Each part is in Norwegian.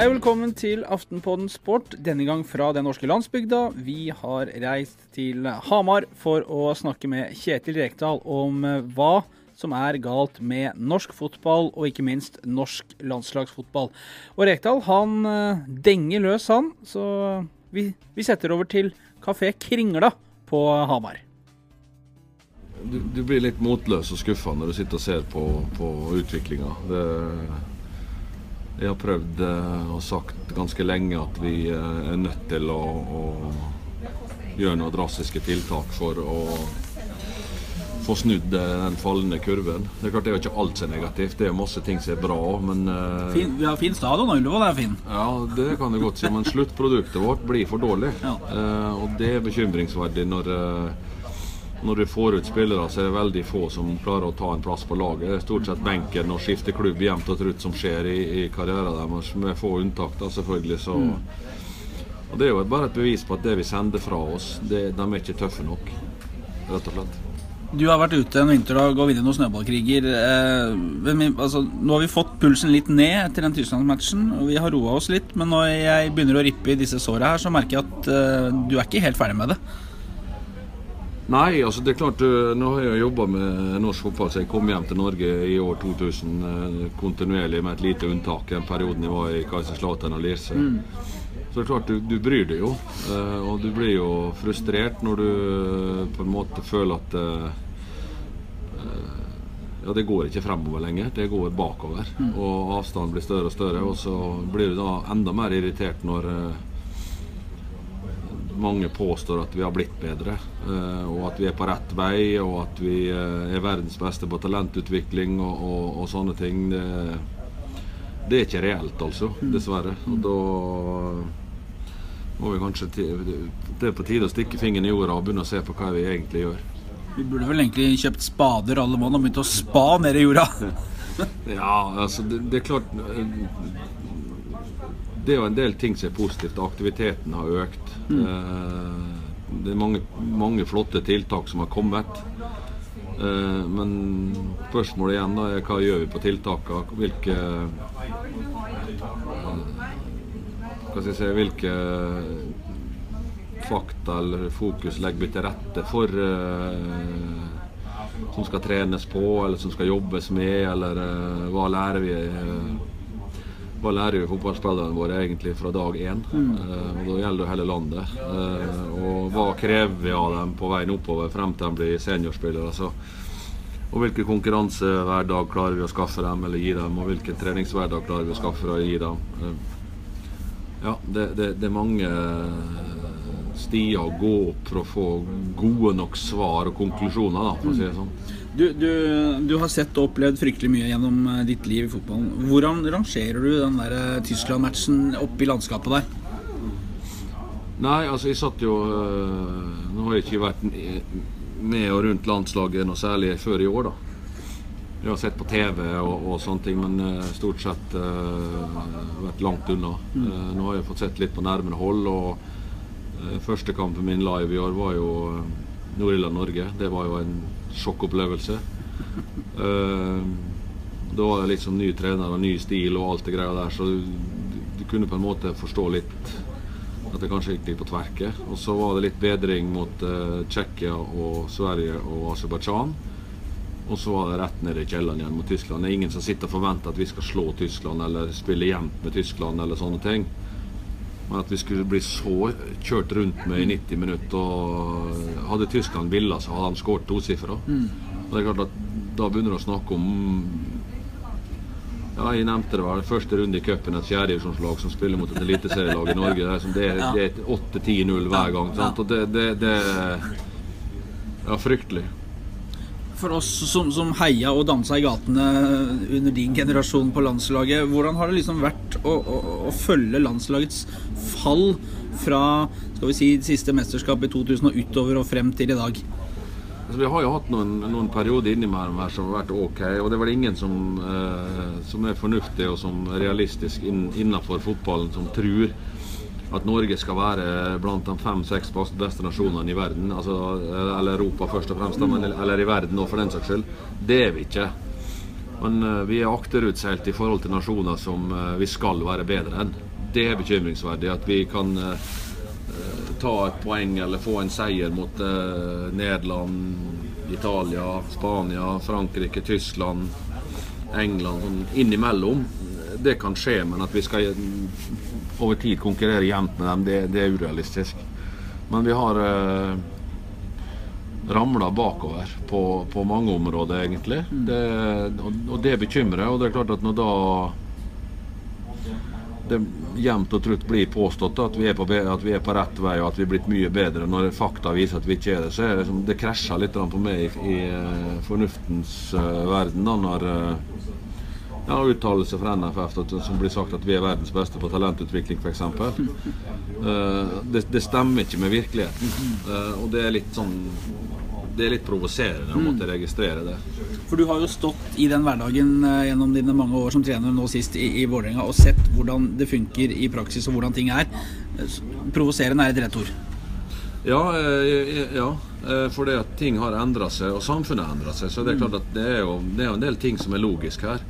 Hei og velkommen til Aftenpodden Sport, denne gang fra den norske landsbygda. Vi har reist til Hamar for å snakke med Kjetil Rekdal om eh, hva som er galt med norsk fotball, og ikke minst norsk landslagsfotball. Og Rekdal han eh, denger løs, han. Så vi, vi setter over til Kafé Kringla på Hamar. Du, du blir litt motløs og skuffa når du sitter og ser på, på utviklinga. Jeg har prøvd eh, og sagt ganske lenge at vi eh, er nødt til å, å gjøre noen drastiske tiltak for å få snudd eh, den fallende kurven. Det er klart det er jo ikke alt som er negativt, det er masse ting som er bra. Men fin, Vi har fin stadion, Ullevål er fin. Ja, det kan du godt si, men sluttproduktet vårt blir for dårlig. Ja. og det er bekymringsverdig når når du får ut spillere, så er det veldig få som klarer å ta en plass på laget. Det er stort sett benken og skifte klubb jevnt og trutt som skjer i, i karrieren deres, med få unntak, da, selvfølgelig. Så. Mm. Og Det er jo bare et bevis på at det vi sender fra oss, det, de er ikke tøffe nok, rett og slett. Du har vært ute en vinterdag og vunnet noen snøballkriger. Eh, altså, nå har vi fått pulsen litt ned etter den Tyskland-matchen, og vi har roa oss litt. Men når jeg begynner å rippe i disse såra her, så merker jeg at eh, du er ikke helt ferdig med det. Nei, altså det er klart eh, nå har jeg jobba med norsk fotball så jeg kom hjem til Norge i år 2000 eh, kontinuerlig med et lite unntak. Den perioden jeg var i Kaiserslautern og Lierse. Mm. Så det er klart du, du, bryr deg jo. Eh, og du blir jo frustrert når du på en måte føler at ja, det går ikke fremover lenger, det går bakover. Mm. Og avstanden blir større og større. Og så blir du da enda mer irritert når mange påstår at vi har blitt bedre, eh, og at vi er på rett vei, og at vi eh, er verdens beste på talentutvikling og, og, og sånne ting. Det, det, er ikke reelt, altså. Mm. Dessverre. Og da må vi kanskje Det er på tide å stikke fingeren i jorda og begynne å se på hva vi egentlig gjør. Vi burde vel egentlig kjøpt spader alle mann og begynt å spa ned i jorda? ja, altså det, det er klart det er jo en del ting som er positivt. Aktiviteten har økt. Mm. Eh, det er mange, mange, flotte tiltak som har kommet. Eh, men spørsmålet igjen da er hva gjør vi på tiltakene? Hvilke hva skal jeg si, Hvilke fakta eller fokus legger vi til rette for uh, som skal trenes på, eller som skal jobbes med, eller hva lærer vi? Hva lærer jo fotballspillerne våre egentlig fra dag én. Mm. Uh, og Da gjelder det hele landet. Uh, og hva krever vi av dem på veien oppover frem til de blir seniorspillere. Så. Og hvilken konkurransehverdag klarer vi å skaffe dem eller gi dem, og hvilken treningshverdag klarer vi å skaffe og gi dem. Uh, ja, det, det, det, er mange stier å gå opp for å få gode nok svar og konklusjoner, da, for å si det sånn. Du, du, du, har sett og opplevd fryktelig mye gjennom eh, ditt liv i fotballen. Hvordan rangerer du den der eh, Tyskland-matchen oppe i landskapet der? Nei, altså jeg satt jo øh, Nå har jeg ikke vært med og rundt landslaget noe særlig før i år, da. Jeg har sett på TV og, og sånne ting, men stort sett uh, vært langt unna. Mm. nå har jeg fått sett litt på nærmere hold, og første kampen min live i år var jo Nord-Irland-Norge. Det var jo en sjokkopplevelse. Uh, da var det liksom ny trener og ny stil og alt det greia der, så du, du, kunne på en måte forstå litt at det kanskje gikk litt på tverke. Og så var det litt bedring mot uh, Tsjekkia og Sverige og Aserbajdsjan. Og så var det rett ned i kjelleren igjen mot Tyskland. Det er ingen som sitter og forventer at vi skal slå Tyskland eller spille jevnt med Tyskland eller sånne ting. Men at vi skulle bli så kjørt rundt med i 90 minutter og Hadde Tyskland villa, så hadde han skåret tosifra. Mm. Og det er klart at da begynner du å snakke om ja, Jeg nevnte det var første runde i cupen, et fjerdedivisjonslag som spiller mot et eliteserielag i Norge. Det er, det er, det er 8-10-0 hver gang. Sant? Og det, det, det Ja, fryktelig for oss som, som heia og dansa i gatene under din generasjon på landslaget, hvordan har det liksom vært å, å, å følge landslagets fall fra skal vi si, siste mesterskap i 2000 og utover og frem til i dag? Altså, vi har jo hatt noen, noen perioder innimellom her som har vært ok, og det er vel ingen som, eh, som er fornuftig og som realistisk inn, innenfor fotballen, som tror at Norge skal være blant de fem-seks beste nasjonene i verden. Altså, eller Europa først og fremst, men, eller i verden òg, for den saks skyld. Det er vi ikke. Men uh, vi er akterutseilt i forhold til nasjoner som uh, vi skal være bedre enn. det er bekymringsverdig. At vi kan eh, ta et poeng eller få en seier mot eh, Nederland, Italia, Spania, Frankrike, Tyskland, England sånn innimellom. Det kan skje, men at vi skal over tid konkurrere jevnt med dem, det, det, er urealistisk. Men vi har eh, ramla bakover på, på, mange områder, egentlig. Mm. Det, og, og, det bekymrer. Og det er klart at når da det jevnt og trutt blir påstått at vi, er på, at vi er på rett vei og at vi er blitt mye bedre, når fakta viser at vi ikke er det, så er det, som, det krasjer litt på meg i, i uh, fornuftens uh, verden. da, når uh, ja, uttalelse fra NFF som blir sagt at vi er verdens beste på talentutvikling, f.eks. Uh, det, det stemmer ikke med virkeligheten. Uh, og det er litt sånn Det er litt provoserende å måtte registrere det. For du har jo stått i den hverdagen uh, gjennom dine mange år som trener nå sist i, i Vålerenga og sett hvordan det funker i praksis og hvordan ting er. Provoserende er et rett ord. Ja, ja, for det at ting har endra seg, og samfunnet har endra seg. Så det er klart at det er, jo, det er jo en del ting som er logisk her.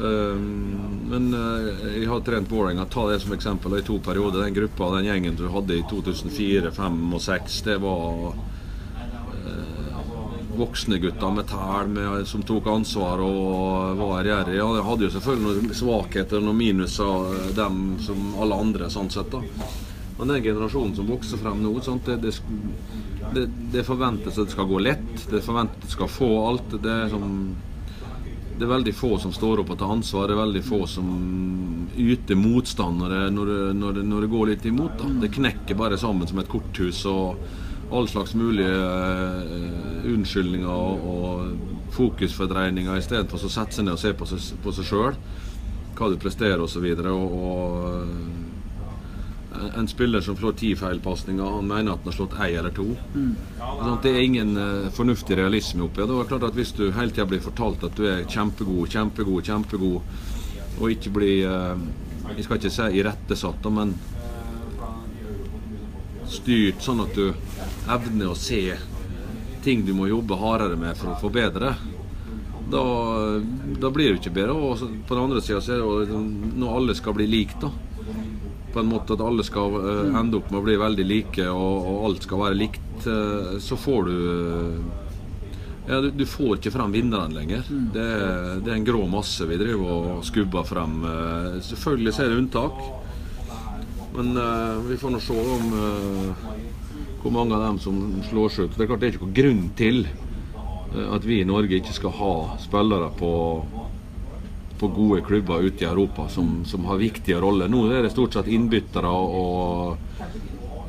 Ehm, men eh, jeg har trent Vålerenga. Ta det som eksempel. I to perioder. Den gruppa den gjengen du hadde i 2004, 2005 og 2006, det var eh, voksne gutter med tæl som tok ansvar og var ærgjerrige. Ja, de hadde jo selvfølgelig noen svakheter og noen minuser, eh, dem som alle andre. sånn sett da. Men den generasjonen som vokser frem nå, sant, det, det, det, forventes at det skal gå lett. Det forventes at det skal få alt. Det er som det er veldig få som står opp og tar ansvar. Det er veldig få som yter motstandere når det, når det, når det går litt imot. Da. Det knekker bare sammen som et korthus. og All slags mulige uh, unnskyldninger og, og fokusfordreininger istedenfor å sette seg ned og se på seg, sjøl. Hva du presterer osv. Og, så og, og en spiller som slår ti feilpasninger, han mener at han har slått ei eller to. Mm. Sånn det er ingen uh, fornuftig realisme oppi det. er klart at Hvis du hele tida blir fortalt at du er kjempegod, kjempegod, kjempegod, og ikke blir uh, Jeg skal ikke si irettesatt, men styrt sånn at du evner å se ting du må jobbe hardere med for å forbedre, da, da blir det ikke bedre. Og på den andre sida er det jo når alle skal bli lik, da på en måte at alle skal uh, ende opp med å bli veldig like, og, og alt skal være likt, uh, så får du uh, ja, du, du, får ikke frem vinneren lenger. Mm. Det, det, er en grå masse vi driver og skubber frem. selvfølgelig er det unntak, men vi får nå se om hvor mange av dem som slår seg ut. Det er klart det er ikke noen grunn til at vi i Norge ikke skal ha spillere på på gode klubber ute i Europa som, som har viktige roller. Nå er det stort sett innbyttere og,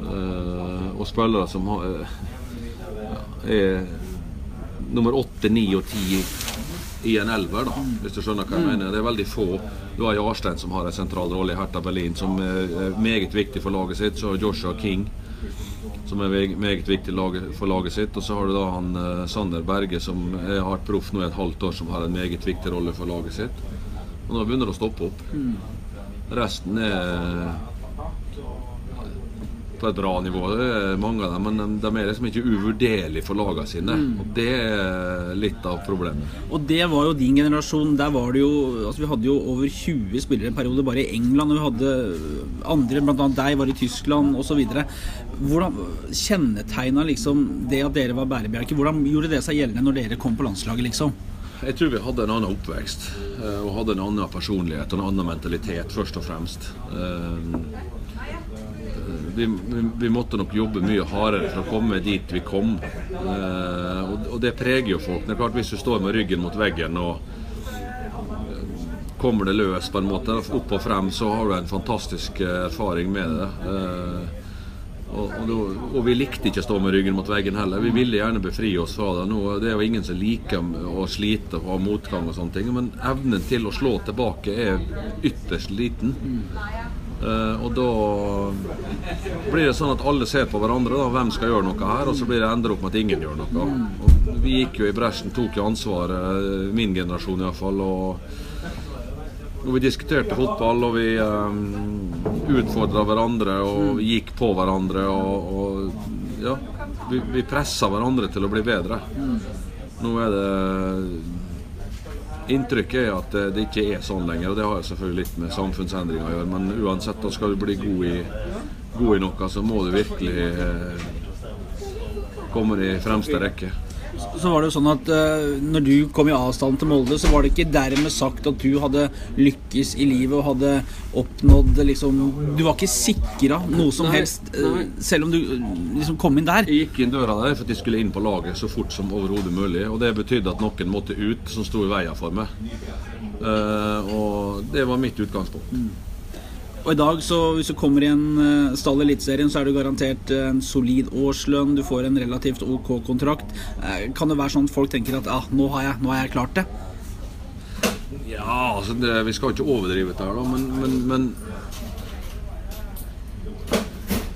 uh, og spillere som har, uh, er nummer åtte, ni og ti i en elver, da, hvis du skjønner hva jeg mener. Det er veldig få. Du har Jarstein som har en sentral rolle i Hertha Berlin, som er meget viktig for laget sitt. Så har Joshua King som er meget viktig for laget sitt. Og så har du da han uh, Sander Berge, som er hardt proff nå i et halvt år, som har en meget viktig rolle for laget sitt. Og nå begynner det å stoppe opp. Resten er på et bra nivå. Mange av dem, men de er liksom ikke uvurderlige for lagene sine. Mm. Og Det er litt av problemet. Og det var jo din generasjon. Der var det jo altså Vi hadde jo over 20 spillere en periode bare i England. Og vi hadde andre, bl.a. deg, var i Tyskland osv. Hvordan kjennetegna liksom det at dere var bærebjelke? Hvordan gjorde det seg gjeldende når dere kom på landslaget, liksom? Jeg tror vi hadde en annen oppvekst eh, og hadde en annen personlighet og en annen mentalitet, først og fremst. Eh, vi, vi, måtte nok jobbe mye hardere for å komme dit vi kom. Eh, og, det preger jo folk. Det er klart Hvis du står med ryggen mot veggen og kommer det løs på en måte opp og frem, så har du en fantastisk erfaring med det. Og, og, og, vi likte ikke å stå med ryggen mot veggen heller. Vi ville gjerne befri oss fra det. Nå, det er jo ingen som liker å slite og ha motgang og sånne ting, men evnen til å slå tilbake er ytterst liten. Uh, og da blir det sånn at alle ser på hverandre. da, Hvem skal gjøre noe her? Og så blir det ender opp med at ingen gjør noe. Og vi gikk jo i bresjen, tok jo ansvaret, min generasjon iallfall. Og og vi diskuterte fotball, og vi um, utfordra hverandre og gikk på hverandre. Og, og ja, vi, vi pressa hverandre til å bli bedre. Nå er det Inntrykket er at det ikke er sånn lenger, og det har selvfølgelig litt med samfunnsendringer å gjøre. Men uansett, da skal du bli god i, god i noe, så må du virkelig eh, komme i fremste rekke så var det jo sånn at uh, når du kom i avstanden til Molde, så var det ikke dermed sagt at du hadde lykkes i livet og hadde oppnådd liksom Du var ikke sikra noe som nei, helst, uh, selv om du liksom kom inn der. Jeg gikk inn døra der for at jeg skulle inn på laget så fort som overhodet mulig. Og det betydde at noen måtte ut som sto i veien for meg. Uh, og det var mitt utgangspunkt. Mm. Og i dag, så hvis du kommer i en uh, stall i Eliteserien, så er du garantert eh, en solid årslønn, du får en relativt OK kontrakt. Uh, kan det være sånn at folk tenker at ah, nå, har jeg, nå har jeg klart det? Ja, altså det, vi skal ikke overdrive det her, da, men, men, men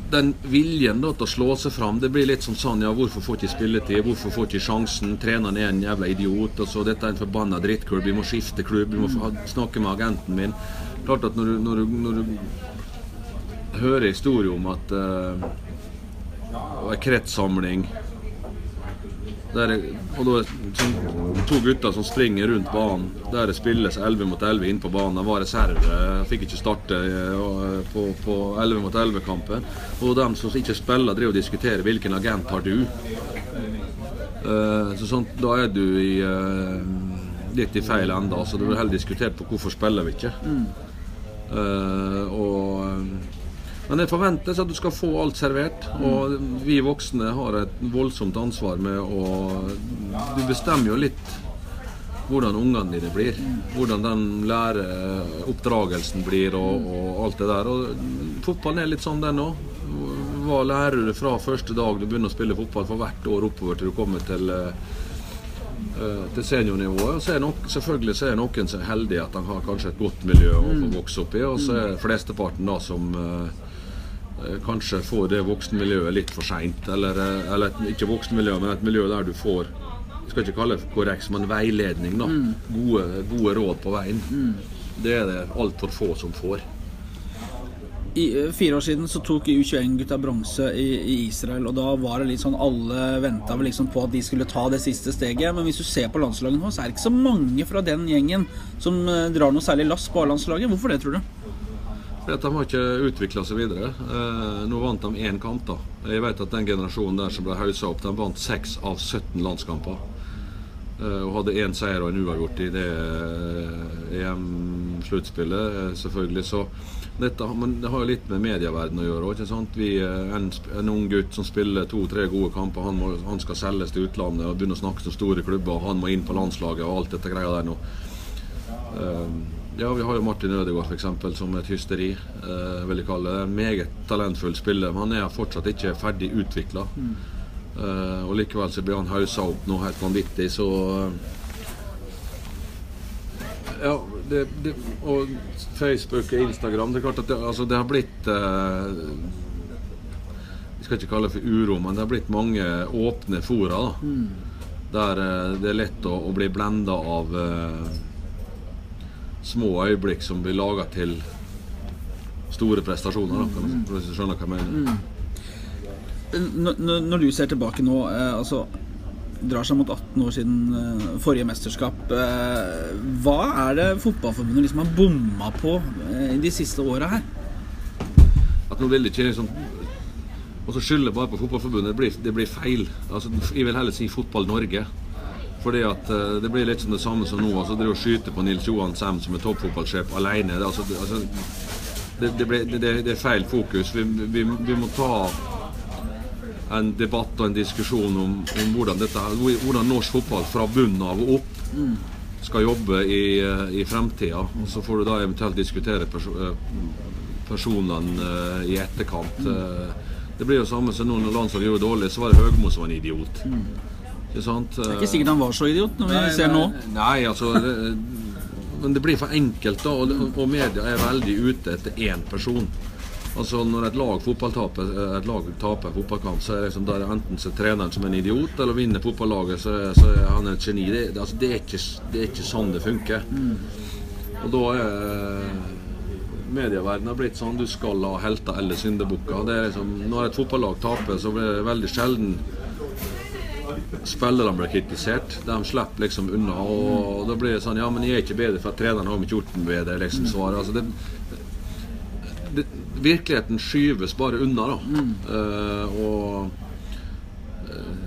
den viljen da, til å slå seg fram Det blir litt sånn sånn ja, hvorfor får ikke spilletid? Hvorfor får ikke sjansen? Treneren er en jævla idiot. og så Dette er en forbanna drittklubb. Vi må skifte klubb. Vi må snakke med agenten min. Klart at når du, når du, når du hører historier om at uh, det er kretssamling der, og da sånn, to gutter som springer rundt banen. Der det spilles 11 mot 11 inn på banen. Jeg var reserve, fikk ikke starte uh, på, på 11 mot 11-kampen. Og de som ikke spiller, driver og diskuterer hvilken agent har du. Uh, så sånn, Da er du i, litt i feil ende. Så det blir heller diskutert på hvorfor spiller vi ikke. Mm. Uh, og, eh, men det forventes at du skal få alt servert. Og vi voksne har et voldsomt ansvar med å Du bestemmer jo litt hvordan ungene dine blir. Hvordan den læreoppdragelsen blir og, og, alt det der. Og fotballen er litt sånn, den òg. Hva lærer du fra første dag du begynner å spille fotball, for hvert år oppover til du kommer til Eh, til seniornivået. Så er nok, selvfølgelig så er noen så heldige at de har kanskje et godt miljø å få mm. vokse opp i. Og så er flesteparten da som eh, kanskje får det voksenmiljøet litt for seint. Eller, eller et, ikke voksenmiljø, men et miljø der du får jeg skal ikke kalle det korreks, men veiledning. da, mm. gode, gode, råd på veien. Mm. Det er det altfor få som får. I, eh, fire år siden så tok U21-gutta bronse i, i, Israel, og da var det litt sånn alle venta liksom på at de skulle ta det siste steget. Men hvis du ser på landslaget nå, så er det ikke så mange fra den gjengen som uh, drar noe særlig lass på A-landslaget. Hvorfor det, tror du? Fordi De har ikke utvikla seg videre. Eh, nå vant de én kamp. da. Jeg vet at den generasjonen der som ble haussa opp, de vant 6 av 17 landskamper. Eh, og hadde én seier og en uavgjort i det EM-sluttspillet, selvfølgelig. Så dette, det har jo litt med medieverdenen å gjøre. ikke sant? Vi, eh, en, en ung gutt som spiller to-tre gode kamper, han, må, han, skal selges til utlandet og begynne å snakke til store klubber. Han må inn på landslaget og alt dette greia der nå. Uh, ja, vi har jo Martin Ødegaard f.eks. som et hysteri, uh, vil jeg kalle det. En meget talentfull spiller, men han er fortsatt ikke ferdig utvikla. Mm. Uh, og likevel så blir han haussa opp noe helt vanvittig, så ja, det, det, og Facebook og Instagram Det er klart at det, altså det har blitt eh, Vi skal ikke kalle det for uro, men det har blitt mange åpne fora. Da, mm. Der eh, det er lett å, å bli blenda av eh, små øyeblikk som blir laga til store prestasjoner, da, kan, hvis du skjønner hva jeg mener. Mm. Når, når, du ser tilbake nå, eh, altså drar seg mot 18 år siden uh, forrige mesterskap. Uh, hva er det Fotballforbundet liksom har bomma på uh, de siste åra her? At man vil ikke liksom Og så skylde bare på Fotballforbundet, det blir, det blir feil. Altså, jeg vil heller si Fotball Norge. Fordi at Det blir litt som det samme som nå. altså Det å skyte på Nils Johan Sem som er toppfotballsjef alene. Det, altså, det, altså, det, ble, det, er feil fokus. Vi, vi, vi må ta en debatt og en diskusjon om, om hvordan, dette, hvordan, norsk fotball fra bunnen av og opp skal jobbe i, i fremtida. Så får du da eventuelt diskutere pers eh, personene eh, i etterkant. Mm. Det blir jo samme som når landslaget gjorde det dårlig, så var det Høgmo som var en idiot. Ikke sant? Det er ikke sikkert han var så idiot, når vi nei, ser nå. Nei, altså det, Men det blir for enkelt, da. Og, og media er veldig ute etter én person. Altså Når et lag, taper, et lag taper fotballkamp, så er det liksom der enten så er treneren som en idiot, eller vinner fotballaget, så, er, så er han et geni. Det, det, altså, det, er ikke, det, er ikke, sånn det funker. Mm. Og da er medieverdenen blitt sånn du skal ha helter eller syndebukker. Liksom, når et fotballag taper, så blir det veldig sjelden spillerne blir kritisert. De slipper liksom unna. Og da blir det sånn Ja, men jeg er ikke bedre for at treneren har ikke gjort den bedre, liksom svaret. Altså, det, virkeligheten skyves bare unna, da. Uh, og uh,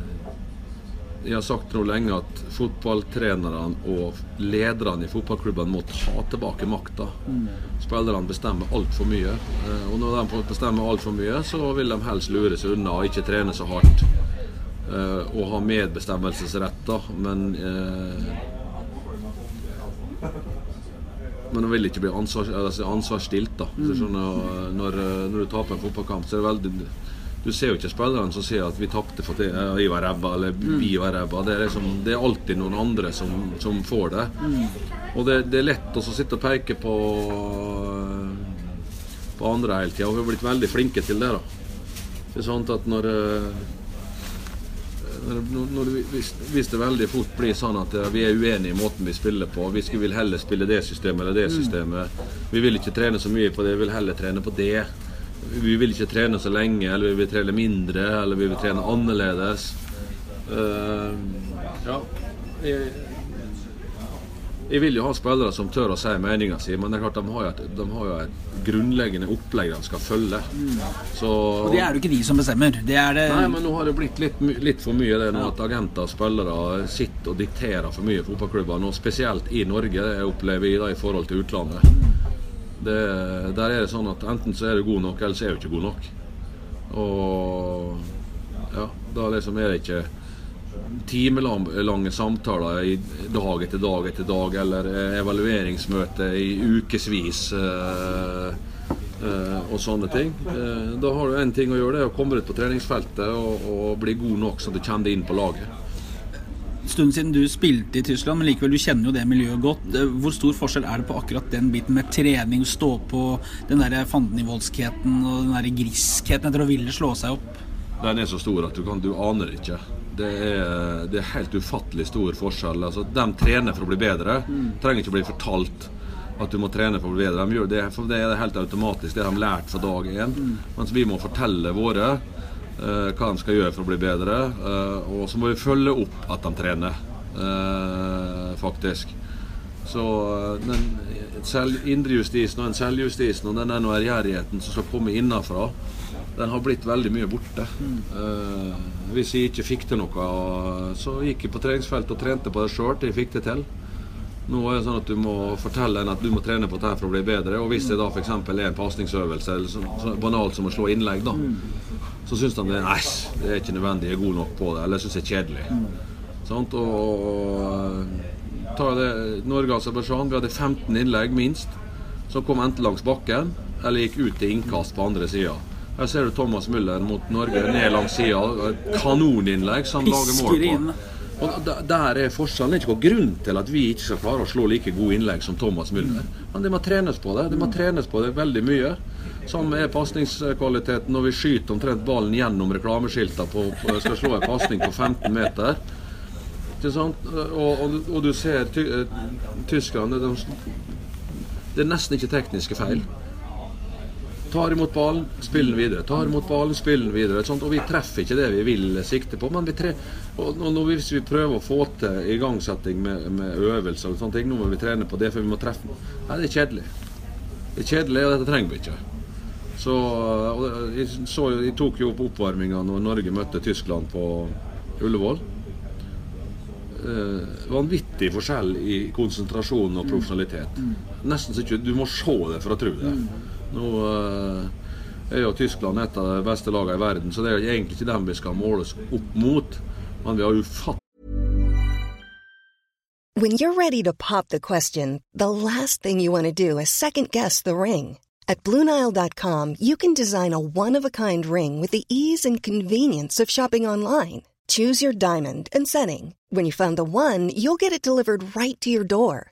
jeg har sagt nå lenge at fotballtrenerne og lederne i fotballklubbene må ta tilbake makta. Mm. Spillerne bestemmer altfor mye. Uh, og når de bestemmer altfor mye, så vil de helst lure seg unna og ikke trene så hardt. og ha medbestemmelsesrett, da. Men men de vil ikke bli ansvar, altså ansvarsstilt. da mm. når, når, du taper en fotballkamp, så er det veldig Du ser jo ikke spillerne som sier at 'vi tapte for det, vi var ræva', eller mm. 'vi var ræva'. Det liksom, det er alltid noen andre som, som får det. Mm. Og det, det, er lett å sitte og peke på, på andre hele tida, og vi har blitt veldig flinke til det. da Det er sånn at når når det, hvis, det veldig fort blir sånn at vi er uenige i måten vi spiller på Vi vil heller spille det systemet eller det mm. systemet. Vi vil ikke trene så mye på det, vi vil heller trene på det. Vi vil ikke trene så lenge, eller vi vil trene mindre, eller vi vil trene annerledes. Uh, ja. Jeg, jeg vil jo ha spillere som tør å si meninga si, men det er klart de har et, de har jo et grunnleggende opplegg de skal følge. Mm. Så, og det er jo ikke de som bestemmer. Det det Nei, men nå har det blitt litt, litt for mye det nå ja. at agenter og spillere sitter og dikterer for mye fotballklubber. Og spesielt i Norge, det opplever jeg da i forhold til utlandet. Det, der er det sånn at enten så er du god nok, eller så er du ikke god nok. Og ja, da liksom er det ikke timelange samtaler i dag etter dag etter dag, eller eh, evalueringsmøte i ukevis. Uh, uh, og sånne ting. Da har du én ting å gjøre, det er å komme ut på treningsfeltet og, og bli god nok så du kommer deg inn på laget. Stund siden du spilte i Tyskland, men likevel du kjenner jo det miljøet godt. Hvor stor forskjell er det på akkurat den biten med trening, stå på, den der fandenivoldskheten og den der griskheten etter å ville slå seg opp? Den er så stor at du, kan, du aner ikke. Det er, det er, helt ufattelig stor forskjell. Altså, de trener for å bli bedre. Mm. Trenger ikke å bli fortalt at du må trene for å bli bedre. De gjør det, for det er helt automatisk. Det har de lært fra dag én. Mm. Mens vi må fortelle våre uh, hva de skal gjøre for å bli bedre. Uh, og så må vi følge opp at de trener, uh, faktisk. Så den selv, indrejustisen og den selvjustisen og den ærgjerrigheten som skal komme innenfra, den har blitt veldig mye borte. Mm. Uh, hvis jeg ikke fikk til noe, så gikk jeg på treningsfeltet og trente på det sjøl til jeg fikk det til. Nå er det sånn at Du må fortelle en at du må trene på dette for å bli bedre. Og hvis det da f.eks. er en pasningsøvelse, eller så, så banalt som å slå innlegg, da, mm. så syns de det, nei, det er ikke nødvendig, jeg er god nok på det. Eller syns det er kjedelig. Mm. Sånt, og, og ta det Norge Aserbajdsjan, vi hadde 15 innlegg minst, som kom enten langs bakken eller gikk ut til innkast på andre sida. Her ser du Thomas Müller mot Norge ned langs sida. Kanoninnlegg som han lager mål på. Og Der er forskjellen. Det er ikke noen grunn til at vi ikke skal klare å slå like gode innlegg som Thomas Müller. Men det må trenes på det. Det må trenes på det veldig mye. Som er pasningskvaliteten når vi skyter omtrent ballen gjennom reklameskilta på, på skal slå en pasning på 15 meter. Og, og, og, du ser ty, tyskerne de, Det er nesten ikke tekniske feil. Tar imot ballen, spiller den videre. Tar imot ballen, spiller den videre. Og vi treffer ikke det vi vil sikte på. Men vi tre, og, og hvis vi prøver å få til igangsetting med, med øvelser og sånne ting, nå må vi trene på det, for vi må treffe Nei, det er kjedelig. Det er kjedelig, og dette trenger vi ikke. Så, jeg, så, jeg tok jo opp oppvarminga når Norge møtte Tyskland på Ullevål. Eh, vanvittig forskjell i konsentrasjon og profesjonalitet. Nesten så ikke Du må se det for å tro det. Nå uh, er jo Tyskland et av de beste lagene i verden, så det er egentlig ikke dem vi skal måles opp mot. Men vi har ufattelig When you're ready to pop the question, the last thing you want to do is second guess the ring. At BlueNile.com you can design a one-of-a-kind ring with the ease and convenience of shopping online. Choose your diamond and setting. When you find the one, you'll get it delivered right to your door.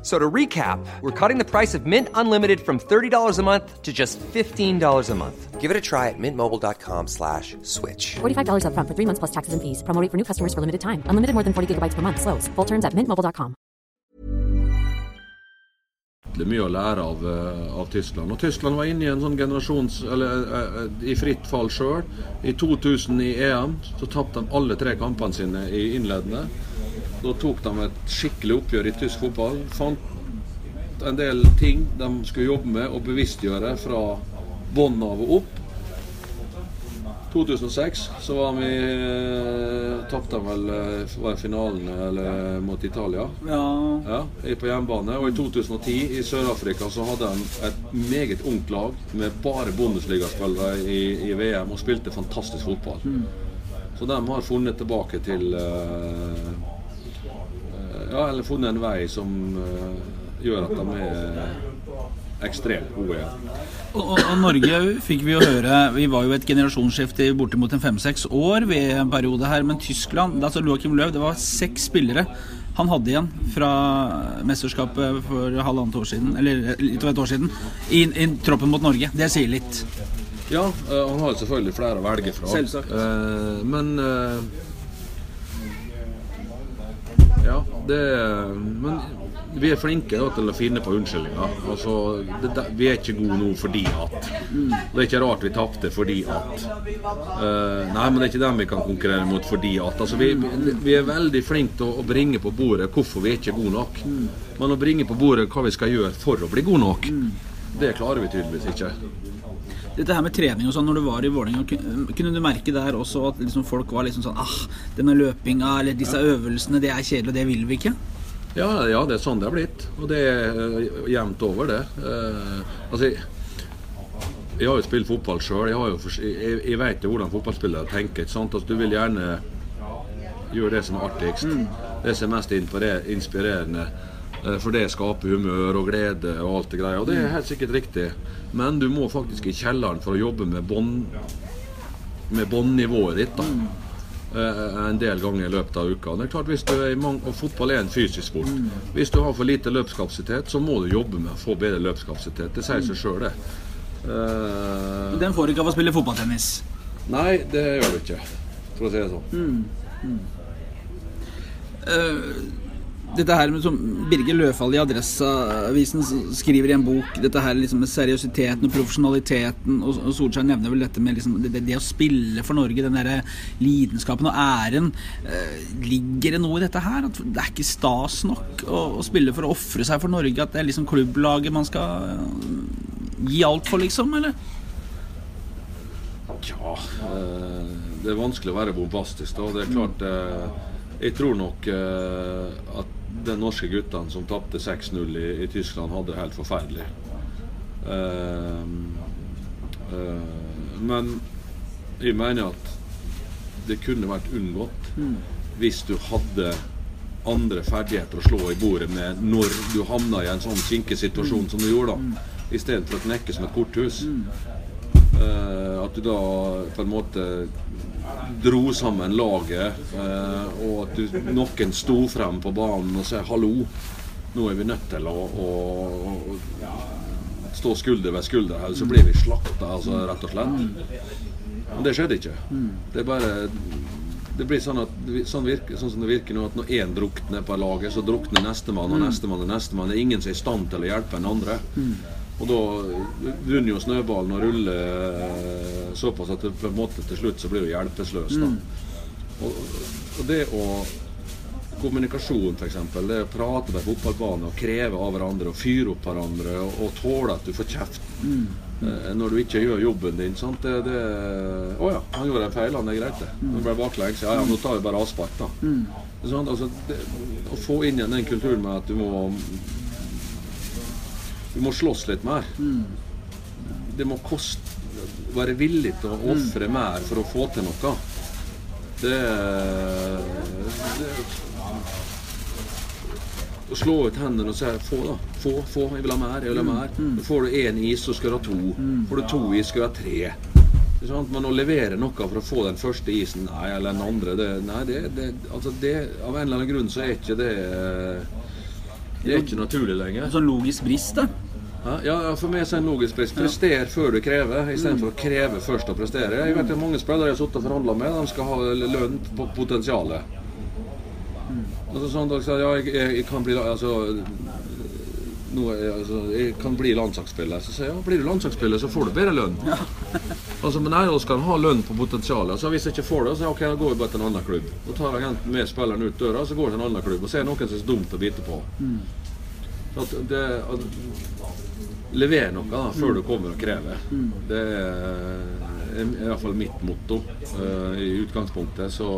F- So to recap, we're cutting the price of Mint Unlimited from $30 a month to just $15 a month. Give it a try at mintmobile.com slash switch. $45 upfront for three months plus taxes and fees. Promo rate for new customers for limited time. Unlimited more than 40 gigabytes per month. Slows. Full terms at mintmobile.com. Det mye å lære av, eh, av Tyskland. Og Tyskland var inne i en sånn generasjons... Eller eh, i fritt fall sjøl. I 2000 i EM så tapte de alle tre kampene sine i innledende. Da tok de et skikkelig oppgjør i tysk fotball. Fant en del ting de skulle jobbe med og bevisstgjøre fra bånn av og opp. 2006 så var vi eh, Tapte vel eh, var finalen eller, mot Italia. Ja. Ja, på hjemmebane. Og i 2010 i Sør-Afrika så hadde de et meget ungt lag med bare Bundesligaspillere i, i VM og spilte fantastisk fotball. Så de har funnet tilbake til eh, eh, Ja, eller funnet en vei som eh, gjør at de er ekstremt gode. Og, og, og Norge fikk vi jo høre Vi var jo et generasjonsskifte i bortimot en fem-seks år ved en periode her. Men Tyskland, altså Joakim Löw, det var seks spillere han hadde igjen fra mesterskapet for halvannet år siden, eller litt over et år siden, i, i troppen mot Norge. Det sier litt. Ja, eh, han har selvfølgelig flere å velge fra. Selvsagt. Eh, men eh, Ja, det Men vi er flinke da, til å finne på unnskyldninger. Altså, det, det, vi er ikke gode nå fordi at. Det er ikke rart vi tapte fordi at. Uh, nei, men det er ikke dem vi kan konkurrere mot fordi at. Altså, vi, vi er veldig flinke til å, bringe på bordet hvorfor vi er ikke gode nok. Men å bringe på bordet hva vi skal gjøre for å bli gode nok, det klarer vi tydeligvis ikke. Dette her med trening og sånn, når du var i Vålerenga, kunne du merke der også at liksom folk var liksom sånn ah, denne løpinga eller disse øvelsene, det er kjedelig, og det vil vi ikke? Ja, ja, det er sånn det har blitt. Og det er uh, jevnt over, det. Uh, altså, jeg, har jo spilt fotball sjøl. Jeg, jeg, jeg vet jo hvordan fotballspillere tenker. Altså, du vil gjerne gjøre det som er artigst. Det som er mest inspire- inspirerende. eh, For det skaper humør og glede og alt det greia. Og det er helt sikkert riktig. Men du må faktisk i kjelleren for å jobbe med bånd med båndnivået ditt. da eh, en del ganger i løpet av uka. Det er klart hvis du er i mang og Fotball er en fysisk sport. Hvis du har for lite løpskapasitet, så må du jobbe med å få bedre løpskapasitet. Det sier seg sjøl, det. Eh, Den får du ikke av å spille fotballtennis. nei, det gjør du ikke, for å si det sånn. Dette her med som Birger Løfald i Adresseavisen skriver i en bok, dette her liksom med seriøsiteten og profesjonaliteten, og, og Solskjær nevner vel dette med liksom det, det, å spille for Norge, den derre lidenskapen og æren. Eh, ligger det noe i dette her? At det er ikke stas nok å, å spille for å ofre seg for Norge? At det er liksom klubblaget man skal eh, gi alt for, liksom? Eller? Ja, eh, det er vanskelig å være bombastisk. da. Det er klart eh, Jeg tror nok at de norske guttene som tapte 6-0 i, i Tyskland, hadde det helt forferdelig. Uh, uh, men jeg mener at det kunne vært unngått hvis du hadde andre ferdigheter å slå i bordet med når du havna i en sånn kinkesituasjon som du gjorde, da. Istedenfor å knekke som et korthus. Eh, at du da på en måte dro sammen laget, eh, og at du, noen sto frem på banen og sa 'hallo', nå er vi nødt til å, å, å stå skulder ved skulder her, så blir vi slakta, altså, rett og slett. Men det skjedde ikke. Det er bare det blir sånn, at, sånn, virker, sånn som det virker nå, at når én drukner på laget, så drukner nestemann og nestemann og nestemann. Det er ingen som er i stand til å hjelpe en andre. Og da begynner jo snøballen å rulle eh, såpass at det på en måte til slutt så blir du hjelpeløs. da. Og, og det å Kommunikasjon, f.eks. Det å prate på fotballbanen og kreve av hverandre og fyre opp hverandre og, og tåle at du får kjeft eh, når du ikke gjør jobben din. sant? Det, det, å ja, han gjorde en feil, han. Det er greit, det. Han ble baklengs. Ja ja, nå tar vi bare avspark, da. Sånn, altså, det, å få inn igjen den kulturen med at du må Du må slåss litt mer. Det må koste Være villig til å ofre mer for å få til noe. Det, det å slå ut hendene og si få, da. Få, få. Jeg vil ha mer. Jeg vil ha mer. Så får du én is, så skal du ha to. Får du to is, skal du ha tre. Ikke sant? Men å levere noe for å få den første isen, nei, eller den andre det, Nei, det, det, altså det Av en eller annen grunn så er ikke det Det er ikke naturlig lenger. Sånn logisk brist, da. Ja, ja, for meg er det en logisk pris. Prester før du krever, istedenfor å kreve først å prestere. Jeg vet at Mange spillere jeg har sittet og forhandla med, de skal ha lønn på potensialet. Altså, sånn, da, så, ja, jeg, jeg, jeg kan bli altså, nå, er- altså, jeg kan bli landslagsspiller. Så sier jeg ja, blir du landslagsspiller, så får du bedre lønn. Altså, men nei, vi skal ha lønn på potensialet. Altså, hvis jeg ikke får det, så ok, da går jeg bare til en annen klubb. Da tar agenten med spilleren ut døra, så går jeg til en annen klubb. Og så er det noen som er dumt å bite på. Så at det, at, lever noe da, før du kommer og krever. Det er i hvert fall mitt motto eh, i utgangspunktet. Så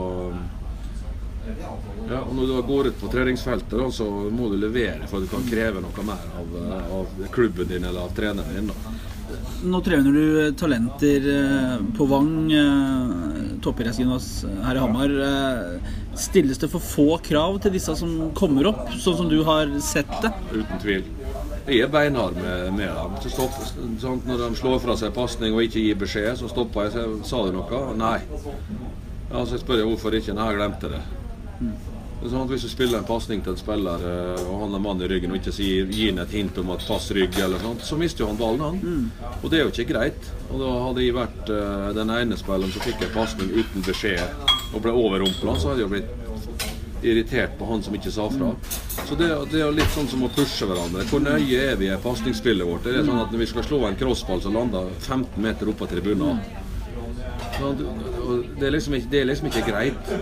ja, og Når du går ut på treningsfeltet, da, så må du levere for at du kan kreve noe mer av, eh, av klubben din eller av treneren din. da. Nå trener du talenter eh, på Vang, toppidrettsgymnas her i Hamar. Stilles det for få krav til disse som kommer opp, sånn som du har sett det? Uten tvil. Jeg er beinhard med, med dem. Så stopp, sant? Når de slår fra seg pasning og ikke gir beskjed, så stopper jeg. Så, sa du noe? Nei. Ja, så spør jeg hvorfor ikke. Nei, jeg glemte det. Sånn Hvis du spiller en pasning til en spiller, eh, og han har mann i ryggen og ikke sier, gir han et hint om at pass rygg, eller sånt, så mister jo han ballen. han. Og det er jo ikke greit. Og da hadde jeg vært eh, den ene spilleren som fikk en pasning uten beskjed og ble overrumpla, så hadde jeg blitt irritert på han som ikke sa fra. Så det, det er litt sånn som å pushe hverandre. Hvor nøye er vi i pasningsspillet vårt? Det er sånn at Når vi skal slå en crossball som lander 15 meter opp av tribunen sånn, det, er liksom ikke, det er liksom ikke greit.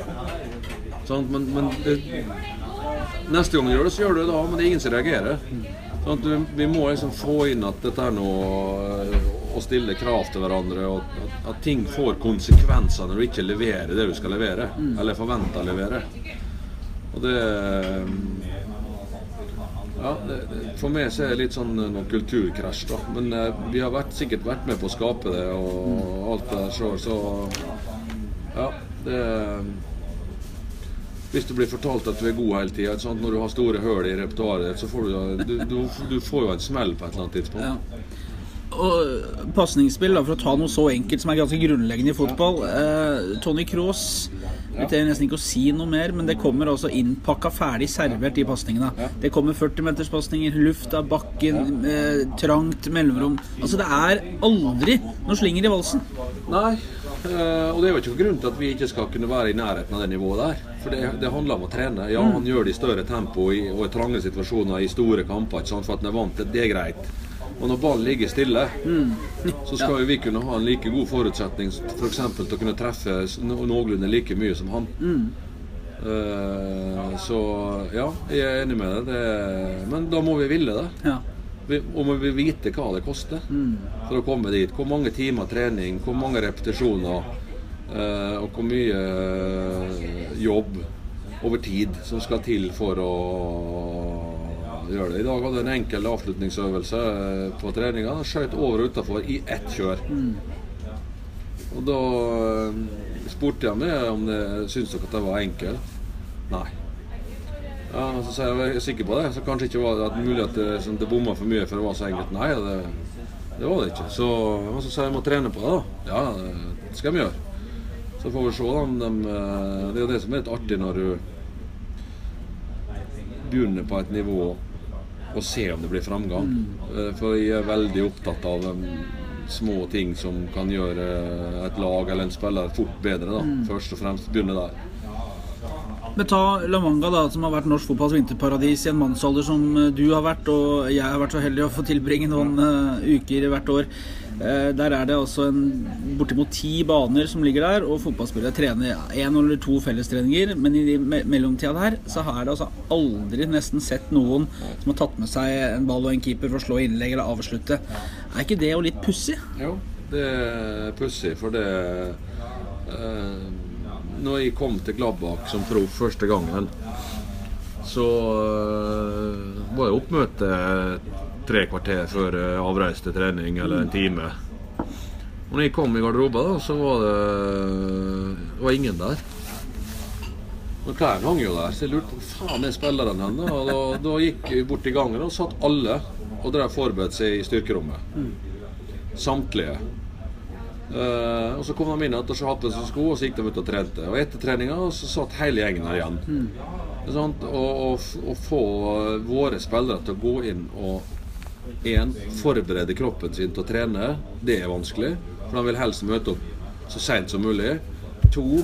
Sånn, men, men det, neste gang du gjør det, så gjør du det da, men det er ingen som reagerer. Sånn du, vi må liksom få inn at dette er noe å stille krav til hverandre, og at, at ting får konsekvenser når du ikke leverer det du skal levere, eller forventer å levere. Og det ja, det, For meg så er det litt sånn noe kulturkrasj, da. Men eh, vi har vært, sikkert vært med på å skape det og alt det der sjøl, så ja. Det Hvis du blir fortalt at du er god hele tida, når du har store hull i repertoaret så får du, du, du Du får jo en smell på et eller annet tidspunkt. Ja. Og pasningsspill, for å ta noe så enkelt som er ganske grunnleggende i fotball. Eh, Tony Cross vi trenger nesten ikke å si noe mer, men det kommer altså innpakka ferdig servert i pasningene. Det kommer 40-meterspasninger, lufta, bakken, eh, trangt, mellomrom. Altså det er aldri noe slinger i valsen. Nei, eh, og det er jo ikke noen grunn til at vi ikke skal kunne være i nærheten av det nivået der. For det, det handler om å trene. Ja, han gjør det i større tempo i, og i trange situasjoner i store kamper, ikke sant, for at han er vant til det. Det er greit. Og når ballen ligger stille, så skal jo vi kunne ha en like god forutsetning f.eks. til å kunne treffe noenlunde like mye som han. Uh, så ja, jeg er enig med deg. Det, men da må vi ville det. Ja. Vi, og må vi vite hva det koster for å komme dit. Hvor mange timer trening, hvor mange repetisjoner uh, og hvor mye uh, jobb over tid som skal til for å gjøre det. I dag hadde jeg en enkel avslutningsøvelse eh, på treninga. Skjøt over og utafor i ett kjør. Og da eh, spurte jeg meg om det syntes dere at det var enkelt. Nei. Ja, så sa jeg jeg er sikker på det, så kanskje ikke var det at mulig at det, sånn, det bomma for mye for det var så enkelt. Nei, det, det var det ikke. Så, og så sa jeg jeg må trene på det, da. Ja, det skal vi gjøre. Så får vi se da, om de eh, Det er jo det som er litt artig når du begynner på et nivå og se om det blir framgang. Mm. For jeg er veldig opptatt av um, små ting som kan gjøre eh, et lag eller en spiller fort bedre. da. Først og fremst begynne der. Men ta La Manga, da, som har vært norsk fotballs vinterparadis i en mannsalder som eh, du har vært, og jeg har vært så heldig å få tilbringe noen uh, uker hvert år. Eh, der er det altså en, bortimot ti baner som ligger der, og fotballspillere trener én eller to fellestreninger. Men i me mellomtida der så har jeg altså aldri nesten sett noen som har tatt med seg en ball og en keeper for å slå innlegg eller avslutte. Er ikke det jo litt pussig? Jo, det er pussig, for det eh, Når jeg kom til Gladbach som proff første gangen, så eh, var jeg oppmøte tre kvarter før eh, avreise til trening, eller en time. Og når jeg kom i garderoben, da, så var det, det var ingen der. Men klærne hang jo der, så jeg lurte på faen er spillerne hen. Og da, da gikk jeg bort i gangen og satt alle og drev forberedte seg i styrkerommet. Samtlige. Uh, og så kom de inn etter og så hatt på seg sko, og så gikk de ut og trente. Og etter treninga så satt hele gjengen der igjen. Mm. sant? Og, og, få våre spillere til å gå inn og en, forberede kroppen sin til å trene, det er vanskelig. For de vil helst møte opp så seint som mulig. To,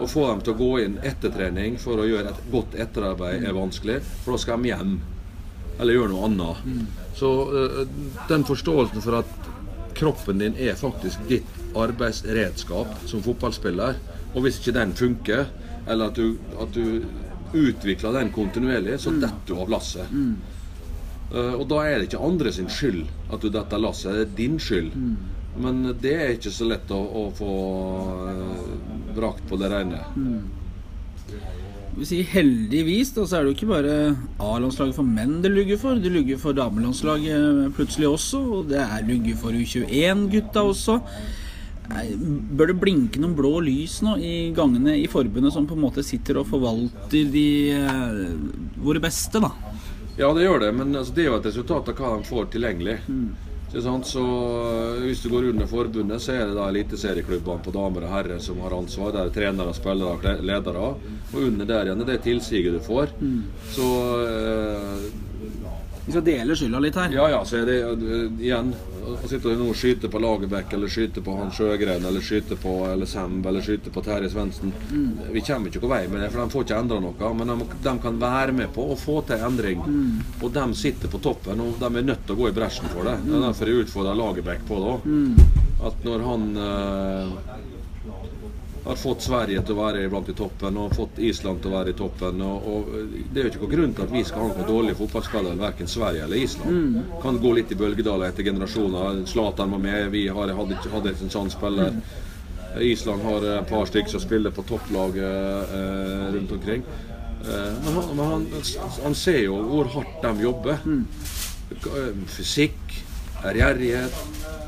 å få dem til å gå inn etter trening for å gjøre et godt etterarbeid er vanskelig, for da skal de hjem. Eller gjøre noe annet. Så øh, den forståelsen for at kroppen din er faktisk ditt arbeidsredskap som fotballspiller, og hvis ikke den funker, eller at du, at du utvikler den kontinuerlig, så detter du av lasset. Eh, og da er det ikke andre sin skyld at du detter lasset, det er din skyld. Men det er ikke så lett å, å få eh, brakt på det rene. Vi sier heldigvis, da, så er det jo ikke bare A-landslaget for menn det lugger for. Det lugger for damelandslaget plutselig også, og det er lugger for U21-gutta også. Bør det blinke noen blå lys nå i gangene i forbundet som på en måte sitter og forvalter de eh, våre beste, da? Ja, det gjør det, men altså, det er jo et resultat av hva de får tilgjengelig. Sant? Så øh, Hvis du går under forbundet, så er det da eliteserieklubbene på damer og herrer som har ansvar. Det er trenere, spillere og ledere. Og under der igjen er det tilsiget du får. Så øh, Vi skal dele skylda litt her. ja, ja, så er det øh, igjen Å sitte og skyte på Lagerbäck, eller skyte på han Sjøgren, eller skyte på eller Semb, eller skyte på Terje Svendsen Vi kommer ikke noen vei med det, for de får ikke endra noe. Men de, de kan være med på å få til endring. Og de sitter på toppen, og de er nødt til å gå i bresjen for det. Det er derfor jeg utfordrer Lagerbäck på det òg. At når han øh, har fått Sverige til å være blant i toppen og fått Island til å være i toppen. Og, og Det er jo ikke noen grunn til at vi skal ha noen dårlige fotballspillere, verken Sverige eller Island. Kan gå litt i bølgedaler etter generasjoner. Zlatan var med, vi har, hadde, hadde en sånn spiller. Island har et par stykker som spiller på topplaget eh, rundt omkring. Eh, men han, han, han ser jo hvor hardt de jobber. Mm. Fysikk, ærgjerrighet,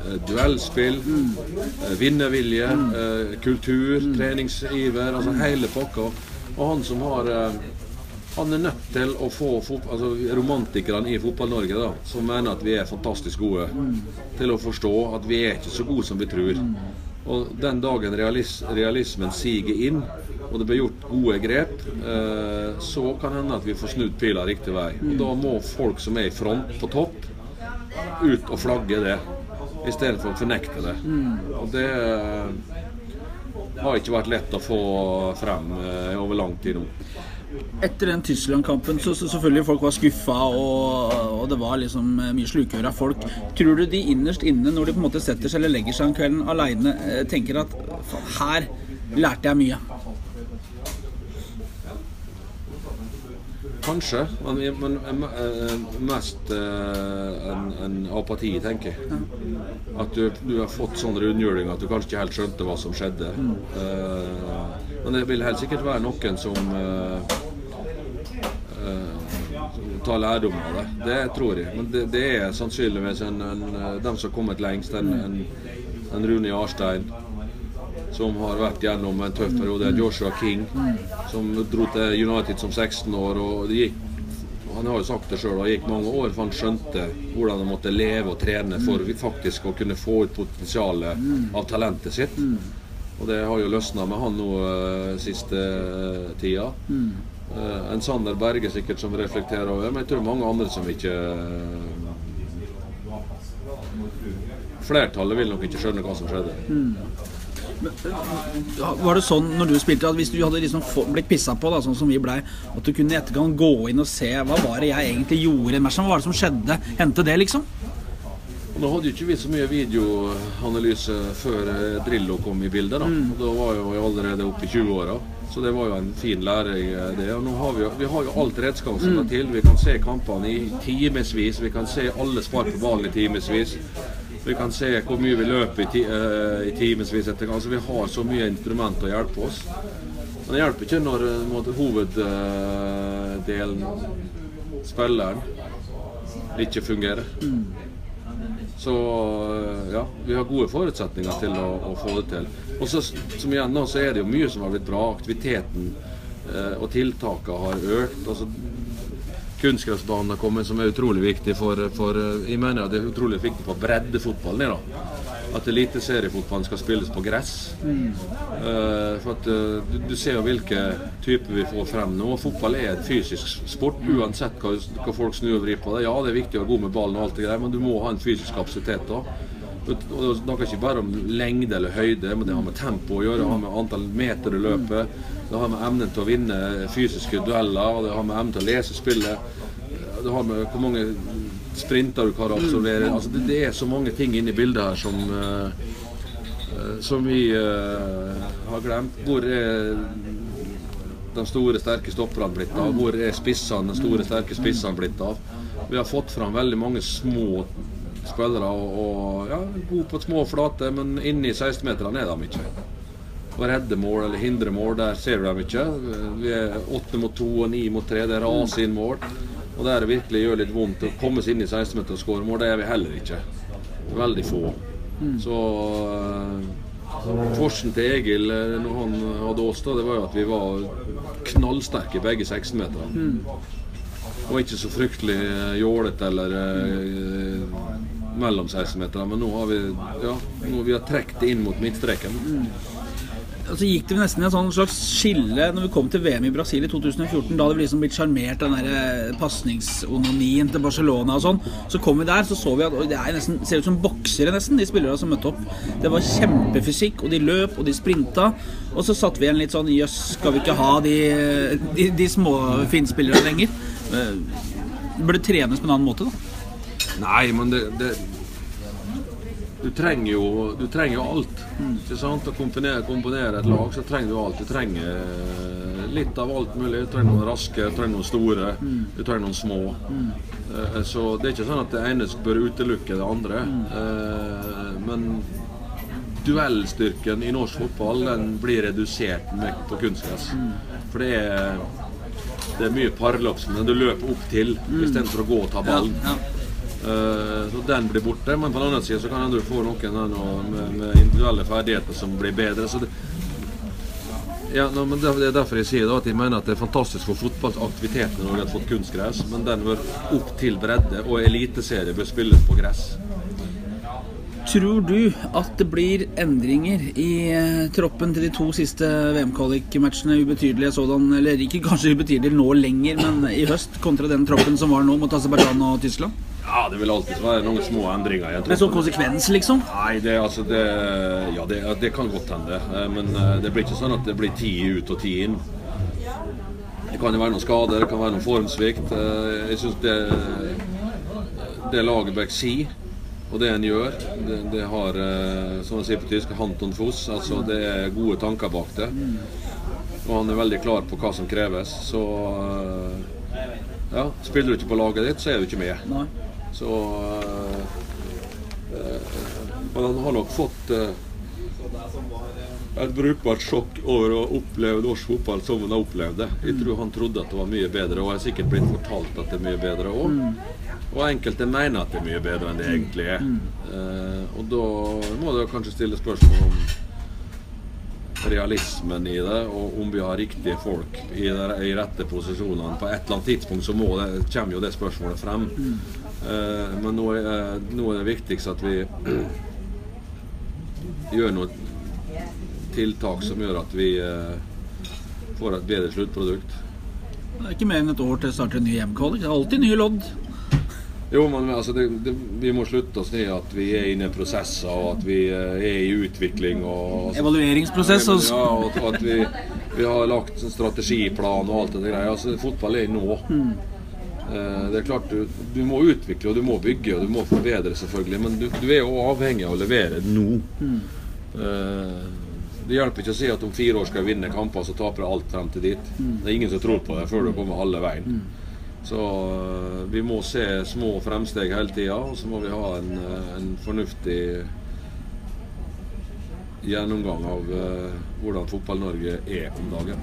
eh, duellspill, eh, vinnervilje, eh, kultur, treningsiver. Altså hele pakka. Og han som har Han er nødt til å få altså, romantikerne i Fotball-Norge, da, som mener at vi er fantastisk gode, til å forstå at vi er ikke så gode som vi tror. Og den dagen realis realismen siger inn, og det blir gjort gode grep, eh, så kan hende at vi får snudd pila riktig vei. Og da må folk som er i front på topp, ut og flagge det, istedenfor å fornekte det. Og det eh, har ikke vært lett å få frem eh, over lang tid nå. Etter den Tyskland-kampen så, så selvfølgelig folk var skuffa, og, og det var liksom eh, mye slukøre av folk. Tror du de innerst inne, når de på en måte setter seg eller legger seg om kvelden aleine, tenker at her lærte jeg mye? Kanskje, men, men men mest eh, en, en apati, tenker jeg. At du, du har fått sånn rundhjuling at du kanskje ikke helt skjønte hva som skjedde. Eh, men det vil helt sikkert være noen som eh, eh, tar lærdom av det. Det tror jeg. Men det, det er sannsynligvis en, en, dem som har kommet lengst. En, en, en Rune Jarstein som har vært gjennom en tøff periode. Joshua King, som dro til United som 16 år. og det gikk han har jo sagt det sjøl, det gikk mange år for han skjønte hvordan han måtte leve og trene for faktisk å kunne få ut potensialet av talentet sitt. Og det har jo løsna med han nå eh, siste eh, tida. Eh, en Sander Berge sikkert som reflekterer over, men jeg tror mange andre som ikke Flertallet vil nok ikke skjønne hva som skjedde. Var det sånn når du spilte at hvis du hadde liksom blitt pissa på, da, sånn som vi blei, at du kunne i etterkant gå inn og se hva var det jeg egentlig gjorde i hva var det som skjedde? Hendte det, liksom? Nå hadde jo ikke vi så mye videoanalyse før eh, Drillo kom i bildet. Da mm. Da var jo jeg allerede oppe i 20-åra, så det var jo en fin læring. eh, det Og nå har vi, vi har jo alt redskap som skal til. Vi kan se kampene i timevis. Vi kan se alle spark på ballen i timevis. Vi kan se hvor mye vi løper i, ti, uh, i timevis. Altså, vi har så mye instrument å hjelpe oss. Men det hjelper ikke når eh, måte, hoveddelen, spilleren, ikke fungerer. Så ja, vi har gode forutsetninger til å, å få det til. Og så, som igjen nå, så er det jo mye som har blitt bra. Aktiviteten Eh, og tiltakene har økt. altså Kunstgressbanen har kommet, som er utrolig viktig for, for eh, Jeg mener det er utrolig viktig for breddefotballen. Da. At eliteseriefotballen skal spilles på gress. Eh, for at uh, du, du ser jo hvilke typer vi får frem nå. Fotball er en fysisk sport, uansett hva, hva folk snur og vrir på det. Ja, det er viktig å være god med ballen, og alt det greier, men du må ha en fysisk kapasitet da. Det snakker ikke bare om lengde eller høyde, men det har med tempo å gjøre. Det har med antall meter i løpet, Det har med evnen til å vinne fysiske dueller. og Det har med evnen til å lese spillet. Det har med hvor mange sprinter du kan absolvere. Altså det, det er så mange ting inne i bildet her som eh, som vi uh, har glemt. Hvor er de store, sterke stopperne blitt av? Hvor er spissene, de store, sterke spissene blitt av? Vi har fått fram veldig mange små spillere og, og ja, gode på små flater, men inni 16-meterne er de ikke. Å redde mål eller hindre mål, der ser du dem ikke. Vi er åtte mot to og ni mot tre. Det raser inn mål. Og der det virkelig gjør litt vondt å komme seg inn i 16-meter og skåre mål, det er vi heller ikke. Veldig få. Så uh, Forsen til Egil eh, når han hadde oss, da, det var jo at vi var knallsterke i begge 16-meterne. Og ikke så fryktelig eh, jålete eller eh, mellom 16-meterne. Men nå har vi ja, nå vi har trukket det inn mot midtstreken. Altså gikk det nesten en sånn slags skille når vi kom til VM i Brasil i 2014. Da hadde vi liksom blitt sjarmert av den der pasningsonanien til Barcelona og sånn. Så kom vi der, så så vi at det nesten, ser ut som boksere, nesten, de spillerne som møtte opp. Det var kjempefysikk, og de løp, og de sprinta. Og så satt vi igjen litt sånn Jøss, skal vi ikke ha de, de, de små finspillerne lenger? Eh, burde trenes på en annen måte, da. Nei, men det, det du trenger jo, du trenger alt. Ikke sant? Å komponere, komponere et lag, så trenger du alt. Du trenger eh, litt av alt mulig. Du trenger noen raske, du trenger noen store, du trenger noen små. Eh, Så det er ikke sånn at det ene bør utelukke det andre. Eh, Men duellstyrken i norsk fotball den blir redusert med, på kunstgress. For det er, det er mye parløp som du løper opp til istedenfor å gå og ta ballen. Eh, så den blir borte, men på den andre siden så kan du få noen med, med individuelle ferdigheter som blir bedre. Det, ja, no, men det det er derfor jeg sier da at jeg mener at det er fantastisk for fotballaktiviteten når de har fått kunstgress, men den bør opp til bredde, og eliteserie bør spilles på gress. Tror du at det blir endringer i eh, troppen til de to siste VM-kvalik-matchene? Ubetydelige sådan, eller ikke kanskje ubetydelige nå lenger, men i høst, kontra den troppen som var nå mot Aserbajdsjan og Tyskland? Ja, det vil alltid være noen små endringer. Men sånn konsekvens, liksom? Nei, det, altså det, ja, det, det kan godt hende. Eh, Men eh, det blir ikke sånn at det blir ti ut og ti inn. Det kan jo være noen skader, det kan være noen formsvikt. Eh, Jeg syns det, det Lagerbäck sier, og det en gjør, det, det har, som man sier på tysk, Hanton Foss. Altså det er gode tanker bak det. Og han er veldig klar på hva som kreves. Så ja, spiller du ikke på laget ditt, så er du ikke med. Nei. Så eh, eh, Men han har nok fått eh, et brukbart sjokk over å oppleve norsk fotball som han har opplevd det. Jeg tror han trodde at det var mye bedre, og har sikkert blitt fortalt at det er mye bedre òg. Og enkelte mener at det er mye bedre enn det egentlig er. Eh, og da må du kanskje stille spørsmål om realismen i det, og om vi har riktige folk i, de, rette posisjonene. På et eller annet tidspunkt så det, kommer jo det spørsmålet frem. Eh, men nå er, nå er det viktigst at vi gjør noen tiltak som gjør at vi eh, får et bedre sluttprodukt. Det er ikke mer enn et år til det starter en ny EM-kvalik. Det er alltid nye lodd. Jo, men altså, det, det, vi må slutte oss ned at vi er inne i prosesser, og at vi eh, er i utvikling. Og, Evalueringsprosess. Og Ja, og at vi, vi har lagt en strategiplan og alt det der. Altså, fotball er nå. Mm. Det er klart du, du må utvikle og du må bygge og du må forbedre, selvfølgelig. Men du, du er jo avhengig av å levere nå. Mm. Det hjelper ikke å si at om fire år skal vi vinne kamper, så taper jeg alt frem til dit. Det er ingen som tror på det før du kommer halve veien. Så eh, vi må se små fremsteg hele tida, og så må vi ha en, eh, en fornuftig gjennomgang av eh, hvordan Fotball-Norge er om dagen.